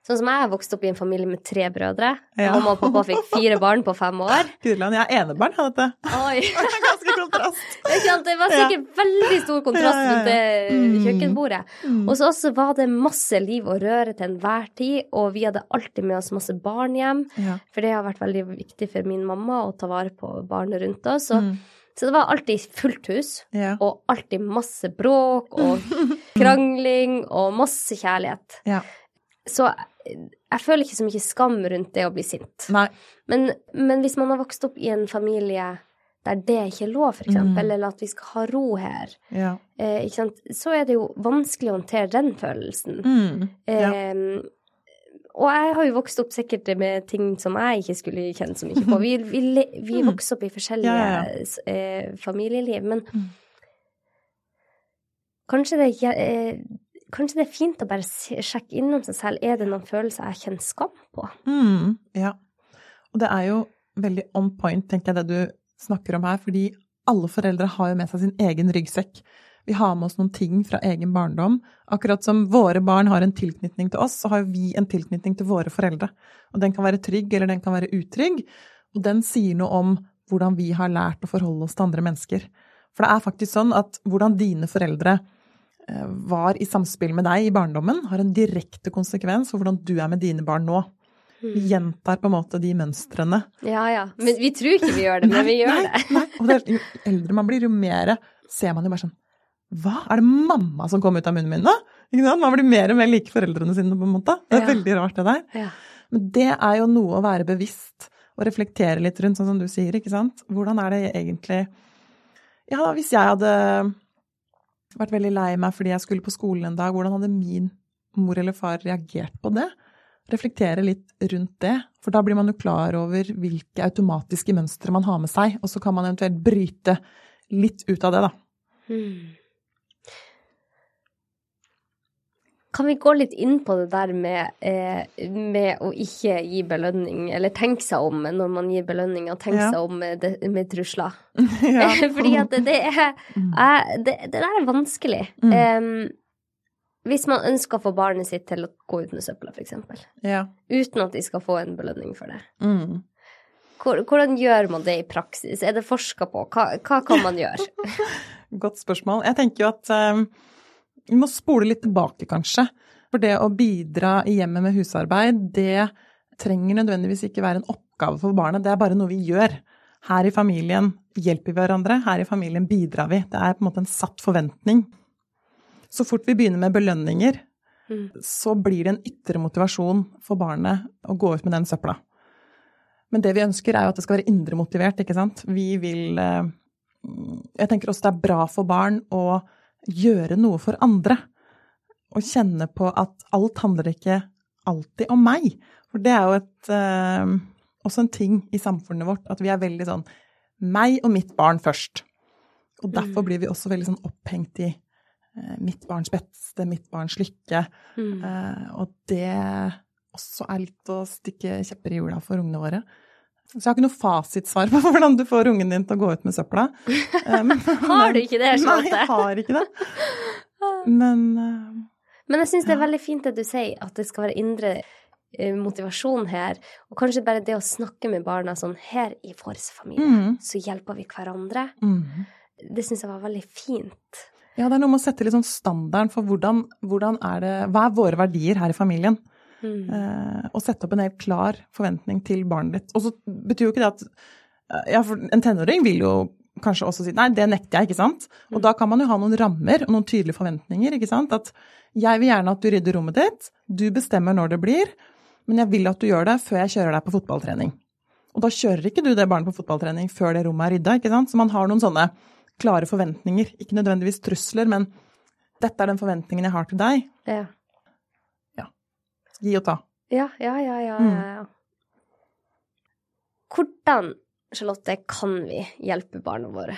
Sånn som jeg vokste vokst opp i en familie med tre brødre. Ja. Mamma og pappa fikk fire barn på fem år. <laughs> Gudland, jeg <laughs> er enebarn, jeg, dette. Oi! Ganske kontrast. <laughs> Det var sikkert veldig stor kontrast Ja, ja, ja. Mm. kjøkkenbordet. Mm. Og så også var det masse liv og røre til enhver tid, og vi hadde alltid med oss masse barn hjem. Ja. For det har vært veldig viktig for min mamma å ta vare på barnet rundt oss. Og Mm. så det var alltid fullt hus, Ja. og alltid masse bråk og krangling og masse kjærlighet. ja. Så jeg føler ikke så mye skam rundt det å bli sint. Men, men hvis man har vokst opp i en familie der det ikke er lov, eksempel, Mm. eller at vi skal ha ro her, Ja. eh, så er det jo vanskelig å håndtere den følelsen. Mm. ja. Eh, og jeg har jo vokst opp sikkert med ting som jeg ikke skulle kjenne så mye på. Vi, vi, vi Mm. vokser opp i forskjellige Ja, eh, familieliv, men Mm. kanskje, det, eh, kanskje det er fint å bare sjekke innom seg selv. Er det noen følelser jeg kjenner skam på? Mm. ja. Og det er jo veldig on point, tenker jeg, det du snakker om her, fordi alle foreldre har jo med seg sin egen ryggsekk. Vi har med oss noen ting fra egen barndom. Akkurat som våre barn har en tilknytning til oss, så har vi en tilknytning til våre foreldre. Og den kan være trygg, eller den kan være utrygg. Og den sier noe om hvordan vi har lært å forholde oss til andre mennesker. For det er faktisk sånn at hvordan dine foreldre var i samspill med deg i barndommen, har en direkte konsekvens for hvordan du er med dine barn nå. Vi gjentar på en måte de mønstrene. Ja, ja. Men vi tror ikke vi gjør det, men vi gjør nei, det. Nei, og det, jo eldre man blir, jo mer ser man jo bare sånn Hva? Er det mamma som kom ut av munnen min nå? Man blir mer og mer like foreldrene sine, på en måte. Det er Ja. veldig rart, det der. Ja. Men det er jo noe å være bevisst og reflektere litt rundt, sånn som du sier, ikke sant. Hvordan er det egentlig Ja, hvis jeg hadde vært veldig lei meg fordi jeg skulle på skolen en dag, hvordan hadde min mor eller far reagert på det? Reflektere litt rundt det, for da blir man jo klar over hvilke automatiske mønstre man har med seg, og så kan man eventuelt bryte litt ut av det, da. Hmm. Kan vi gå litt inn på det der med, eh, med å ikke gi belønning, eller tenke seg om når man gir belønning, og tenke Ja. seg om med, med trusler? <laughs> <laughs> Ja. Fordi at det, det er eh, det, det der er vanskelig. Mm. Em, hvis man ønsker å få barnet sitt til å gå ut med søpla, f.eks., ja. uten at de skal få en belønning for det. Mm. Hvordan gjør man det i praksis? Er det forska på? Hva, hva kan man gjøre? <laughs> Godt spørsmål. Jeg tenker jo at eh, vi må spole litt tilbake, kanskje. For det å bidra i hjemmet med husarbeid, det trenger nødvendigvis ikke være en oppgave for barnet. Det er bare noe vi gjør. Her i familien hjelper vi hverandre, her i familien bidrar vi. Det er på en måte en satt forventning. Så fort vi begynner med belønninger, Mm. så blir det en ytre motivasjon for barnet å gå ut med den søpla. Men det vi ønsker, er jo at det skal være indre motivert, ikke sant. Vi vil eh, Jeg tenker også det er bra for barn å gjøre noe for andre. Og kjenne på at alt handler ikke alltid om meg. For det er jo et, eh, også en ting i samfunnet vårt at vi er veldig sånn meg og mitt barn først. Og derfor Mm. blir vi også veldig sånn opphengt i eh, mitt barns beste, mitt barns lykke. Mm. Eh, og det også er litt å stikke kjepper i hjula for ungene våre. Så jeg har ikke noe fasitsvar på <laughs> hvordan du får ungen din til å gå ut med søpla. Eh, <laughs> Har du ikke det, Nei, jeg har ikke det. Men uh, Men jeg syns det er veldig fint det du sier, at det skal være indre eh, motivasjon her. Og kanskje bare det å snakke med barna sånn her i vår familie, mm, så hjelper vi hverandre. mm. Det syns jeg var veldig fint. Ja, det er noe med å sette litt sånn standarden for hvordan, hvordan er det Hva er våre verdier her i familien? Mm. Eh, og sette opp en helt klar forventning til barnet ditt. Og så betyr jo ikke det at eh, Ja, for en tenåring vil jo kanskje også si nei, det nekter jeg, ikke sant? Og da kan man jo ha noen rammer og noen tydelige forventninger, ikke sant? At jeg vil gjerne at du rydder rommet ditt, du bestemmer når det blir, men jeg vil at du gjør det før jeg kjører deg på fotballtrening. Og da kjører ikke du det barnet på fotballtrening før det rommet er rydda, ikke sant? Så man har noen sånne klare forventninger. Ikke nødvendigvis trusler, men dette er den forventningen jeg har til deg. Ja. Gi og ta. Ja, ja, ja, ja, Mm. Hvordan, Charlotte, kan vi hjelpe barna våre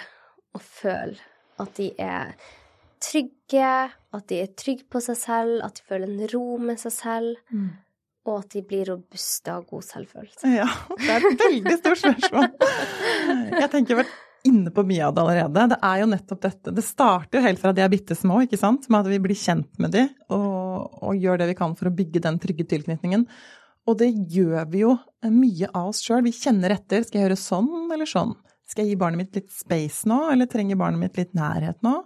å føle at de er trygge, at de er trygge på seg selv, at de føler en ro med seg selv, og at de blir robuste og har god selvfølelse? Ja, det er et veldig stort spørsmål. Jeg tenker vel inne på mye av det allerede. Det er jo nettopp dette. Det starter jo helt fra de er bitte små, ikke sant? Med at vi blir kjent med de, og, og gjør det vi kan for å bygge den trygge tilknytningen. Og det gjør vi jo mye av oss sjøl. Vi kjenner etter. Skal jeg gjøre sånn eller sånn? Skal jeg gi barnet mitt litt space nå, eller trenger barnet mitt litt nærhet nå?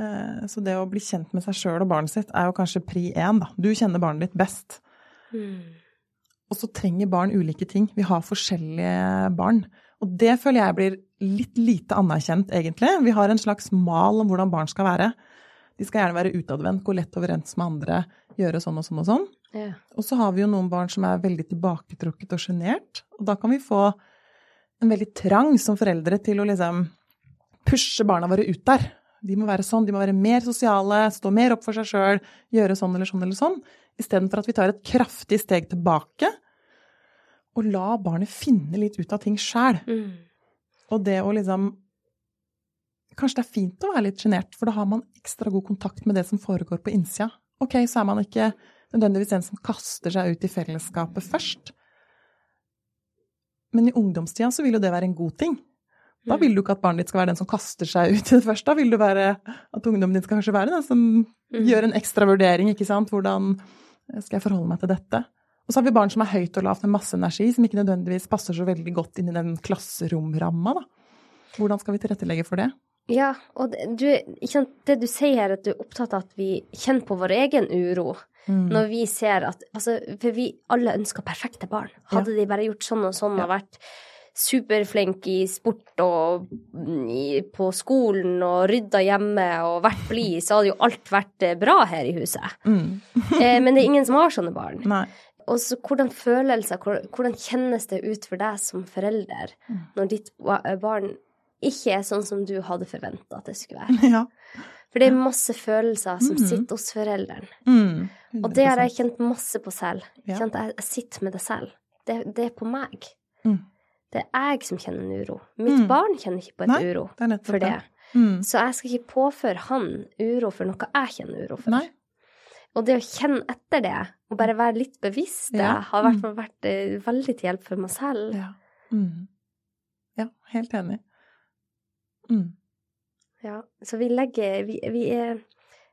Eh, Så det å bli kjent med seg sjøl og barnet sitt er jo kanskje pri én, da. Du kjenner barnet ditt best. Mm. Og så trenger barn ulike ting. Vi har forskjellige barn. Og det føler jeg blir litt lite anerkjent, egentlig. Vi har en slags mal om hvordan barn skal være. De skal gjerne være utadvendt, gå lett overens med andre, gjøre sånn og sånn og sånn. Ja. Og så har vi jo noen barn som er veldig tilbaketrukket og sjenert. Og da kan vi få en veldig trang som foreldre til å liksom pushe barna våre ut der. De må være sånn, de må være mer sosiale, stå mer opp for seg sjøl, gjøre sånn eller sånn eller sånn. Istedenfor at vi tar et kraftig steg tilbake og la barnet finne litt ut av ting sjæl. Mm. Og det å liksom Kanskje det er fint å være litt sjenert, for da har man ekstra god kontakt med det som foregår på innsida. Ok, så er man ikke nødvendigvis den som kaster seg ut i fellesskapet først. Men i ungdomstida så vil jo det være en god ting. Da vil du ikke at barnet ditt skal være den som kaster seg ut i det først. Da vil du være at ungdommen din skal kanskje være den som Mm. gjør en ekstra vurdering, ikke sant. Hvordan skal jeg forholde meg til dette? Og så har vi barn som er høyt og lavt med masse energi, som ikke nødvendigvis passer så veldig godt inn i den klasseromramma, da. Hvordan skal vi tilrettelegge for det? Ja, og det, du, sant, det du sier her, at du er opptatt av at vi kjenner på vår egen uro Mm. når vi ser at Altså, for vi alle ønsker perfekte barn. Hadde de bare gjort sånn og sånn Ja. og vært superflinke i sport og i, på skolen og rydda hjemme og vært blid, så hadde jo alt vært eh, bra her i huset. Mm. <laughs> Eh, men det er ingen som har sånne barn. Nei. Og så hvordan følelser, hvor- hvordan kjennes det ut for deg som forelder Mm. når ditt barn ikke er sånn som du hadde forventa at det skulle være? <laughs> Ja. For det er masse følelser som mm. sitter hos forelderen. Mm. Og det har jeg kjent masse på selv. Ja. Kjent jeg, jeg sitter med det selv. Det, det er på meg. Mm. Det er jeg som kjenner en uro. Mitt Mm. barn kjenner ikke på et Nei, uro Det for det. Mm. Så jeg skal ikke påføre han uro for noe jeg kjenner uro for. Nei. Og det å kjenne etter det, og bare være litt bevisst det, Ja. har i hvert Mm. fall vært eh, veldig til hjelp for meg selv. Ja. Mm. ja, helt enig. Mm. Ja, så vi legger vi, vi, er,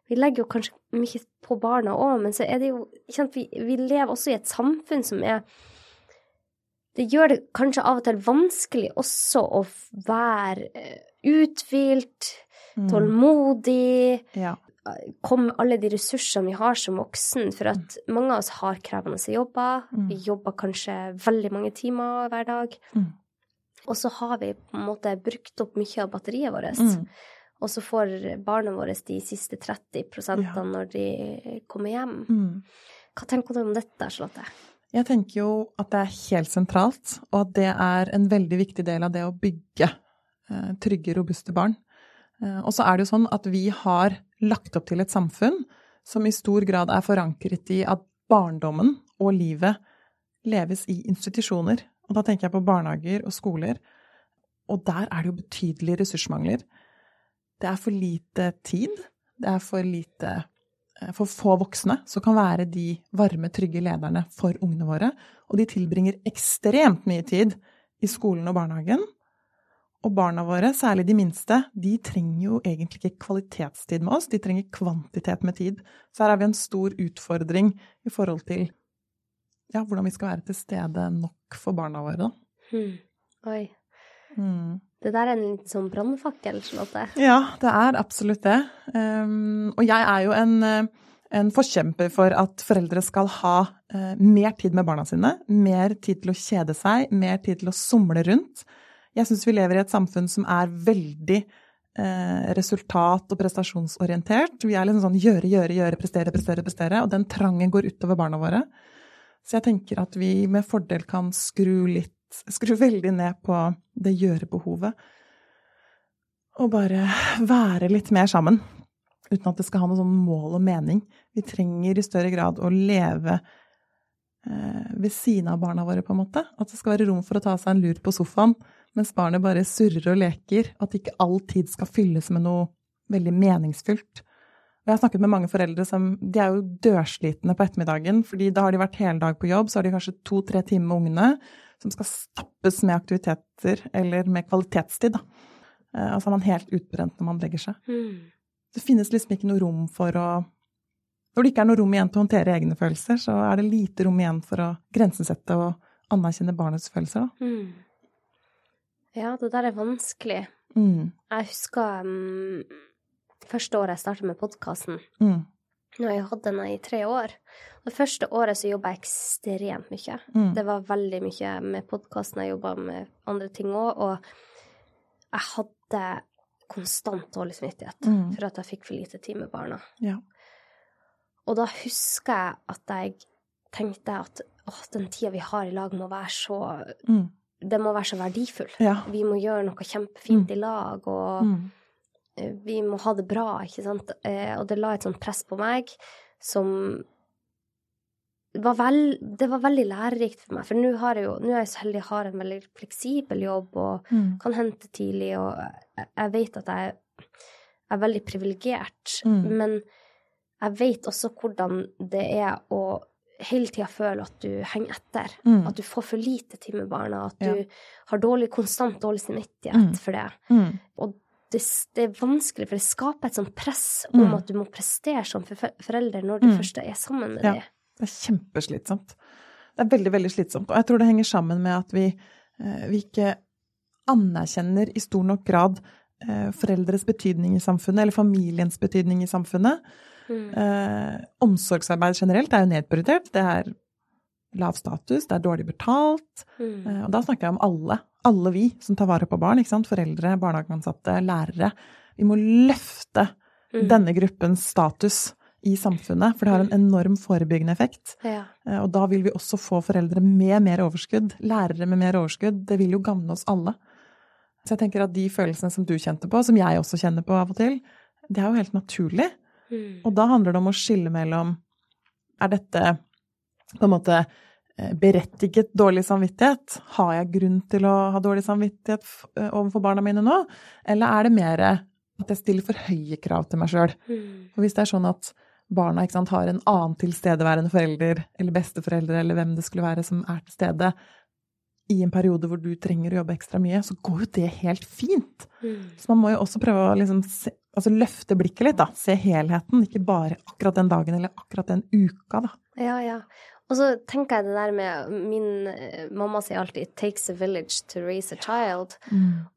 vi legger jo kanskje mye på barna òg, men så er det jo sant, vi, vi lever også i et samfunn som er Det gjør det kanskje av og til vanskelig også å være eh, uthvilt, Mm. tålmodig, Ja. komme med alle de ressursene vi har som voksen, for at mange av oss har krevende jobber. Mm. Vi jobber kanskje veldig mange timer hver dag. Mm. Og så har vi på en måte brukt opp mye av batteriet vårt. Mm. Og så får barna våre de siste 30 Ja. når de kommer hjem. Mm. Hva tenker du om dette, Charlotte? Jeg tenker jo at det er helt sentralt, og at det er en veldig viktig del av det å bygge eh, trygge, robuste barn. Eh, og så er det jo sånn at vi har lagt opp til et samfunn som i stor grad er forankret i at barndommen og livet leves i institusjoner. Og da tenker jeg på barnehager og skoler. Og der er det jo betydelige ressursmangler. Det er for lite tid. Det er for lite eh, for få voksne som kan være de varme, trygge lederne for ungene våre. Og de tilbringer ekstremt mye tid i skolen og barnehagen. Og barna våre, særlig de minste, de trenger jo egentlig ikke kvalitetstid med oss, de trenger kvantitet med tid. Så her har vi en stor utfordring i forhold til ja, hvordan vi skal være til stede nok for barna våre. Da. Hmm. Oi. Mm. Det der er en litt sånn brannfakkel, Charlotte. Ja, det er absolutt det. Um, og jeg er jo en, en forkjemper for at foreldre skal ha uh, mer tid med barna sine. Mer tid til å kjede seg, mer tid til å somle rundt. Jeg syns vi lever i et samfunn som er veldig eh, resultat- og prestasjonsorientert. Vi er liksom sånn gjøre, gjøre, gjøre, prestere, prestere, prestere. Og den trangen går utover barna våre. Så jeg tenker at vi med fordel kan skru litt Skru veldig ned på det gjøre-behovet. Og bare være litt mer sammen. Uten at det skal ha noe sånn mål og mening. Vi trenger i større grad å leve eh, ved siden av barna våre, på en måte. At det skal være rom for å ta seg en lur på sofaen mens barnet bare surrer og leker. At ikke all tid skal fylles med noe veldig meningsfylt. Jeg har snakket med mange foreldre som de er jo dørslitne på ettermiddagen, fordi da har de vært hele dag på jobb, så har de kanskje to-tre timer med ungene som skal stappes med aktiviteter eller med kvalitetstid. Da. Eh, Og så er man helt utbrent når man legger seg. Mm. Det finnes liksom ikke noe rom for å Når det ikke er noe rom igjen til å håndtere egne følelser, så er det lite rom igjen for å grensesette og anerkjenne barnets følelser. Da. Mm. Ja, det der er vanskelig. Mm, Jeg husker um, første året jeg startet med podkasten. mm, Nå har jeg hatt den i tre år. Det første året så jobba jeg ekstremt mye. mm. Det var veldig mye med podkasten. Jeg jobba med andre ting òg, og jeg hadde konstant dårlig samvittighet Mm. for at jeg fikk for lite tid med barna. Ja. Og da husker jeg at jeg tenkte at åh, den tida vi har i lag må være så Mm, Det må være så verdifull. ja. Vi må gjøre noe kjempefint i lag, og Mm, vi må ha det bra, ikke sant. Eh, Og det la et sånt press på meg som var vel, det var veldig lærerikt for meg. For nå har jeg jo, nå er jeg så heldig jeg har en veldig fleksibel jobb og mm, kan hente tidlig, og jeg, vet at jeg er veldig privilegert. Mm. Men jeg vet også hvordan det er å hele tida føle at du henger etter. mm, At du får for lite tid med barna, at Ja. du har dårlig, konstant dårlig samvittighet Mm. for det. mm, Og det, det er vanskelig, for det skaper et sånt press om Mm. at du må prestere som for- forelder når du Mm. først er sammen med Ja. dem. Det er kjempeslitsomt. Det er veldig, veldig slitsomt. Og jeg tror det henger sammen med at vi, eh, vi ikke anerkjenner i stor nok grad eh, foreldres betydning i samfunnet, eller familiens betydning i samfunnet. Mm. Eh, omsorgsarbeid generelt er jo nedprioritert. Det er lav status, det er dårlig betalt. Mm. Eh, og da snakker jeg om alle. Alle vi som tar vare på barn. ikke sant? Foreldre, barnehageansatte, lærere. Vi må løfte Mm. denne gruppens status i samfunnet, for det har en enorm forebyggende effekt. Ja. Eh, Og da vil vi også få foreldre med mer overskudd, lærere med mer overskudd. Det vil jo gagne oss alle. Så jeg tenker at de følelsene som du kjente på, som jeg også kjenner på av og til, det er jo helt naturlig. Mm. Og da handler det om å skille mellom Er dette på en måte berettiget dårlig samvittighet? Har jeg grunn til å ha dårlig samvittighet eh, overfor barna mine nå? Eller er det mer at jeg stiller for høye krav til meg sjøl? Mm. For hvis det er sånn at barna ikke sant, har en annen tilstedeværende forelder eller besteforeldre eller hvem det skulle være som er til stede i en periode hvor du trenger å jobbe ekstra mye, så går jo det helt fint. Mm. Så man må jo også prøve å liksom se, altså løfte blikket litt, da. Se helheten, ikke bare akkurat den dagen eller akkurat den uka, da. Ja, ja. Og så tenker jeg det der med Min eh, mamma sier alltid 'it takes a village to raise a child'.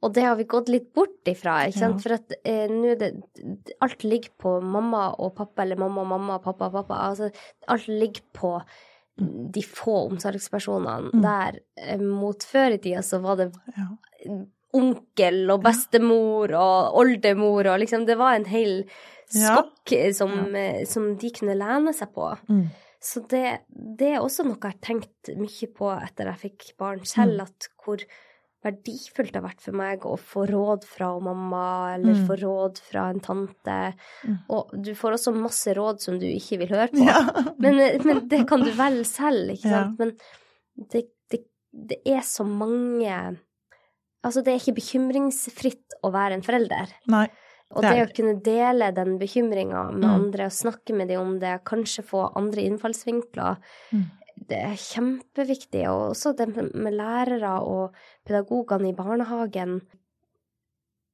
Og det har vi gått litt bort ifra, ikke sant. Ja. For at eh, nå det Alt ligger på mamma og pappa, eller mamma og mamma, pappa og pappa. Altså, alt ligger på de få omsorgspersonene. Mm. Der eh, mot før i tida så var det Ja. onkel og bestemor og oldemor og liksom Det var en hel Ja. som, eh, som de kunne lene seg på. Mm. Så det, det er også noe jeg har tenkt mye på etter jeg fikk barn selv, Mm. at hvor verdifullt det har vært for meg å få råd fra mamma, eller Mm. få råd fra en tante. Mm. Og du får også masse råd som du ikke vil høre på. Ja. <laughs> Men, men det kan du velge selv, ikke Ja. sant? Men det, det, det er så mange Altså, det er ikke bekymringsfritt å være en forelder. Nei. Og Det det, å kunne dele den bekymringa med Mm. andre og snakke med dem om det, kanskje få andre innfallsvinkler, Mm. det er kjempeviktig. Og også det med lærere og pedagogene i barnehagen.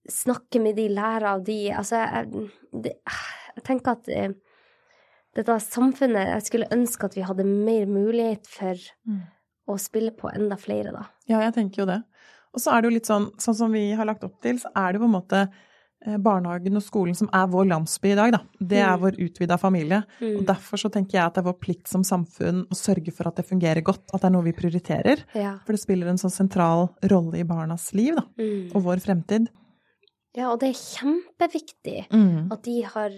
Snakke med de, lære av de. Altså, jeg, det, jeg tenker at eh, dette samfunnet Jeg skulle ønske at vi hadde mer mulighet for Mm. å spille på enda flere, da. Ja, jeg tenker jo det. Og så er det jo litt sånn, sånn som vi har lagt opp til, så er det på en måte barnehagen og skolen som er vår landsby i dag, da. Det er Mm. vår utvida familie. Mm. Og derfor så tenker jeg at det er vår plikt som samfunn å sørge for at det fungerer godt, at det er noe vi prioriterer. Ja. For det spiller en sånn sentral rolle i barnas liv, da. Mm. Og vår fremtid. ja, og det er kjempeviktig Mm. at de har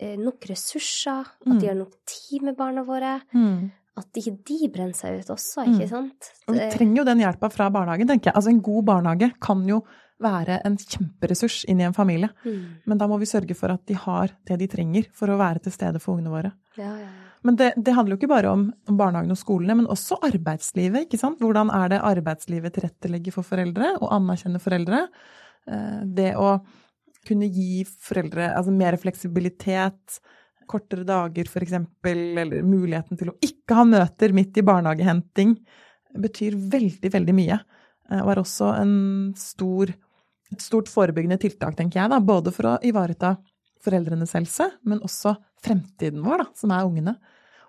eh, nok ressurser, Mm. at de har nok tid med barna våre. Mm. At ikke de brenner seg ut også, Mm. ikke sant? Og vi trenger jo den hjelpa fra barnehagen, tenker jeg. Altså en god barnehage kan jo være en kjemperessurs inn i en familie. Mm. Men da må vi sørge for at de har det de trenger for å være til stede for ungene våre. Ja, ja. Men det, det handler jo ikke bare om, om barnehagen og skolene, men også arbeidslivet. ikke sant? Hvordan er det arbeidslivet tilrettelegger for foreldre, og anerkjenner foreldre? Eh, Det å kunne gi foreldre altså mer fleksibilitet, kortere dager f.eks., eller muligheten til å ikke ha møter midt i barnehagehenting, betyr veldig, veldig mye. Eh, er også en stor, et stort forebyggende tiltak, tenker jeg, da, både for å ivareta foreldrenes helse, men også fremtiden vår, da, som er ungene.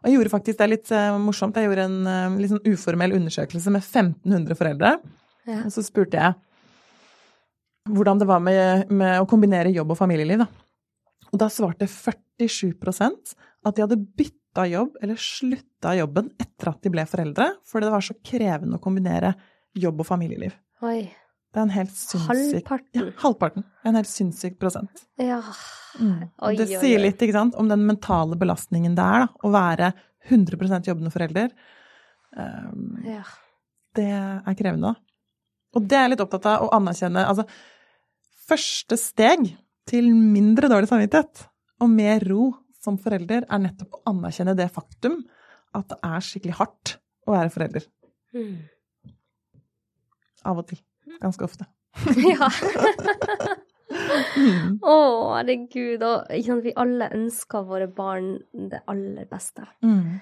Og jeg gjorde faktisk, det er litt uh, morsomt, jeg gjorde en uh, litt sånn uformell undersøkelse med 1500 foreldre. Ja. Og så spurte jeg hvordan det var med, med å kombinere jobb og familieliv. Da. Og da svarte 47 at de hadde bytta jobb eller slutta jobben etter at de ble foreldre, fordi det var så krevende å kombinere jobb og familieliv. Oi. Det er en helt sinnssyk Halvparten. Ja, halvparten. En helt sinnssyk prosent. Ja. Mm. Oi, det sier litt ikke sant, om den mentale belastningen det er da, å være 100 jobbende forelder. Um, ja. det er krevende. da. Og det er jeg litt opptatt av å anerkjenne. Altså, første steg til mindre dårlig samvittighet og mer ro som forelder er nettopp å anerkjenne det faktum at det er skikkelig hardt å være forelder. Mm. Av og til. Ganske ofte. <laughs> ja. Mm. Å, herregud. Og vi alle ønsker våre barn det aller beste. Mm.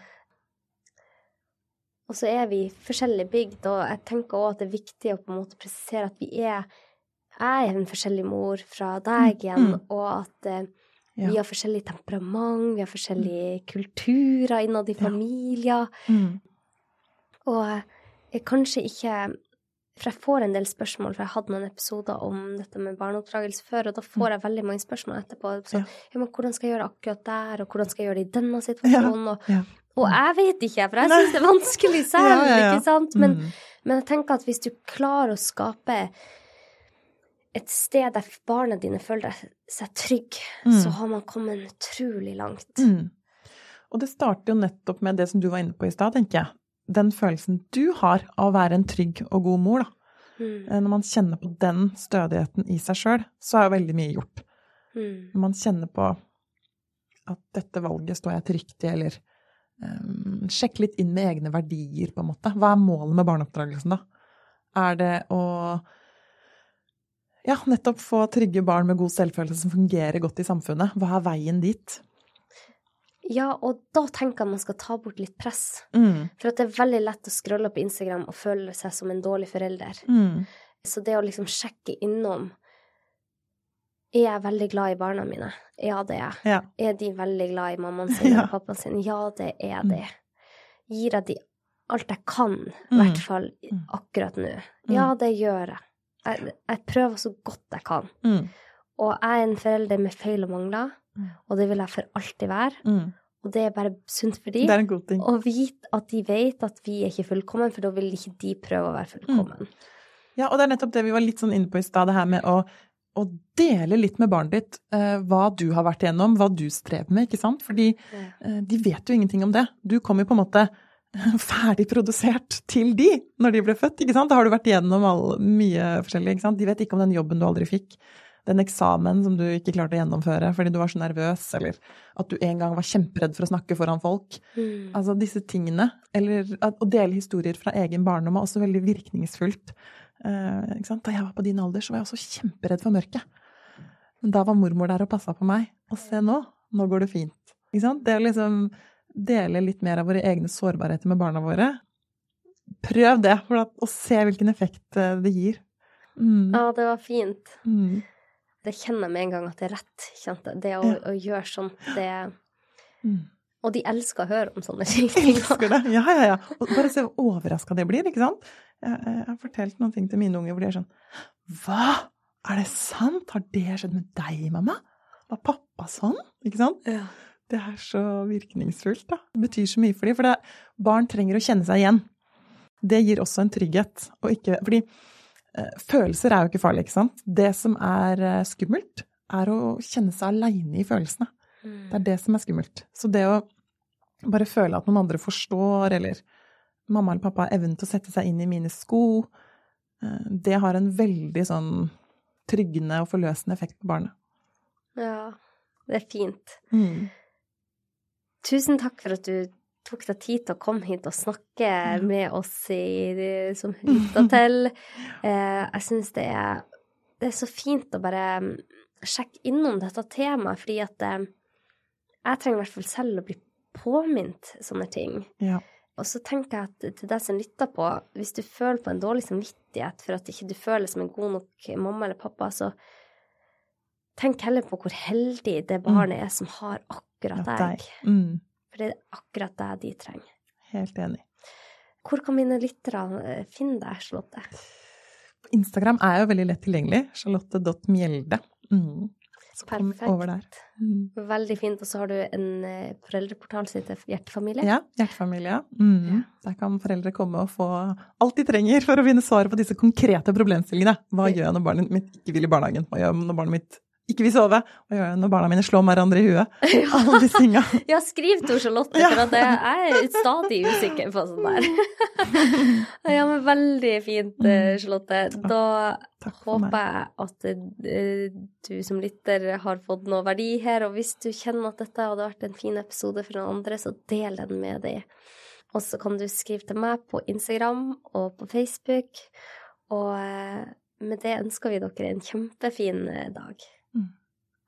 Og så er vi forskjellig bygd, og jeg tenker også at det er viktig å på en måte presisere at vi er Jeg er en forskjellig mor fra deg igjen, Mm. og at eh, Ja. vi har forskjellig temperament, vi har forskjellige kulturer innad i Ja. familier. Mm. Og jeg kanskje ikke For jeg får en del spørsmål, for jeg hadde noen episoder om dette med barneoppdragelse før, og da får jeg veldig mange spørsmål etterpå. Så, Ja. hvordan skal jeg gjøre det akkurat der, og hvordan skal jeg gjøre det i denne situasjonen? Og, Ja. og jeg vet ikke, for jeg syns det er vanskelig <laughs> selv, Ja, ikke sant? Men, Mm. men jeg tenker at hvis du klarer å skape et sted der barna dine føler seg trygge, Mm. så har man kommet utrolig langt. Mm. Og det starter jo nettopp med det som du var inne på i stad, tenker jeg. Den følelsen du har av å være en trygg og god mor, da. Mm. Eh, Når man kjenner på den stødigheten i seg sjøl, så er jo veldig mye gjort. Mm. Når man kjenner på at dette valget står jeg trygt i, eller um, Sjekk litt inn med egne verdier, på en måte. Hva er målet med barneoppdragelsen, da? Er det å ja, nettopp få trygge barn med god selvfølelse som fungerer godt i samfunnet? Hva er veien dit? Ja, og da tenker jeg man skal ta bort litt press. Mm. For det er veldig lett å scrolle på Instagram og føle seg som en dårlig forelder. Mm. Så det å liksom sjekke innom Er jeg veldig glad i barna mine? Ja, det er jeg. Ja. Er de veldig glad i mammaen <laughs> sin Ja. og pappaen sin? Ja, det er Mm. de. Gir jeg de alt jeg kan, i Mm. hvert fall Mm. akkurat nå? Ja, det gjør jeg. jeg. Jeg prøver så godt jeg kan. Mm. Og jeg er en forelder med feil og mangler, og det vil jeg for alltid være. Mm. Og det er bare sunt for dem. Det er en god ting. Og vite at de vet at vi er ikke fullkommen, for da vil ikke de prøve å være fullkommen. Ja, og det er nettopp det vi var litt sånn inne på i stad, det her med å, å dele litt med barnet ditt eh, hva du har vært igjennom, hva du strever med, ikke sant? Fordi eh, de vet jo ingenting om det. Du kom jo på en måte <laughs> ferdig produsert til de når de ble født, ikke sant? Da har du vært igjennom all, mye forskjellig, ikke sant? De vet ikke om den jobben du aldri fikk, den eksamen som du ikke klarte å gjennomføre fordi du var så nervøs, eller at du en gang var kjemperedd for å snakke foran folk. Mm. Altså disse tingene, eller at, å dele historier fra egen barndom er også veldig virkningsfullt. Eh? Da jeg var på din alder, så var jeg også kjemperedd for mørket. Men da var mormor der og passa på meg. Og se nå, nå går det fint. Det å liksom dele litt mer av våre egne sårbarheter med barna våre. Prøv det, for at, og se hvilken effekt eh, det gir. Mm. Ja, det var fint. Mm. Det kjenner jeg med en gang at det er rett. Kjente. Det å, Ja. å gjøre sånt, det Mm. Og de elsker å høre om sånne <laughs> ting. Elsker det. Ja, ja, ja. Og bare se hvor overraska de blir, ikke sant? Jeg, jeg har fortalt noen ting til mine unger hvor de er sånn Hva? Er det sant? Har det skjedd med deg, mamma? Var pappa sånn? Ikke sant? Ja. Det er så virkningsfullt, da. Det betyr så mye for dem. For det, barn trenger å kjenne seg igjen. Det gir også en trygghet. Og ikke, fordi følelser er jo ikke farlig, ikke sant? Det som er eh, skummelt, er å kjenne seg aleine i følelsene. Det er Mm. det som er skummelt. Så det å bare føle at noen andre forstår, eller mamma eller pappa har evnen til å sette seg inn i mine sko, eh, det har en veldig sånn tryggende og forløsende effekt på barnet. ja. Det er fint. Mm. Tusen takk for at du tok deg tid til å komme hit og snakke med oss i, som lytta til. <laughs> Eh, jeg syns det det er så fint å bare mm, sjekke innom dette temaet, fordi at eh, jeg trenger i hvert fall selv å bli påminnet sånne ting. Ja. Og så tenker jeg at til deg som lytter på, hvis du føler på en dårlig samvittighet for at ikke du føler som en god nok mamma eller pappa, så tenk heller på hvor heldig det barnet er som har akkurat deg. Mm. For det er akkurat det de trenger. Helt enig. Hvor kan mine lyttere eh, finne deg, Charlotte? På Instagram er jo veldig lett tilgjengelig. Charlotte.mjelde. Mm. Så kom Perfekt. over der. Mm. Veldig fint. Og så har du en eh, foreldreportal som heter Hjertefamilie. Ja, hjertefamilie. Mm. Der kan foreldre komme og få alt de trenger for å finne svaret på disse konkrete problemstillingene. Hva gjør jeg når barnet mitt ikke vil i barnehagen? Hva gjør jeg når barnet mitt ikke vil sove? Hva gjør jeg når barna mine slår hverandre i huet? <laughs> Alle disse tinga. <laughs> Ja, skriv til Charlotte, for at jeg er stadig usikker på sånn der. <laughs> ja, men veldig fint, eh, Charlotte. Da Takk håper jeg at eh, du som lytter har fått noe verdi her, og hvis du kjenner at dette hadde vært en fin episode for noen andre, så del den med dem. Og så kan du skrive til meg på Instagram og på Facebook. Og eh, med det ønsker vi dere en kjempefin dag.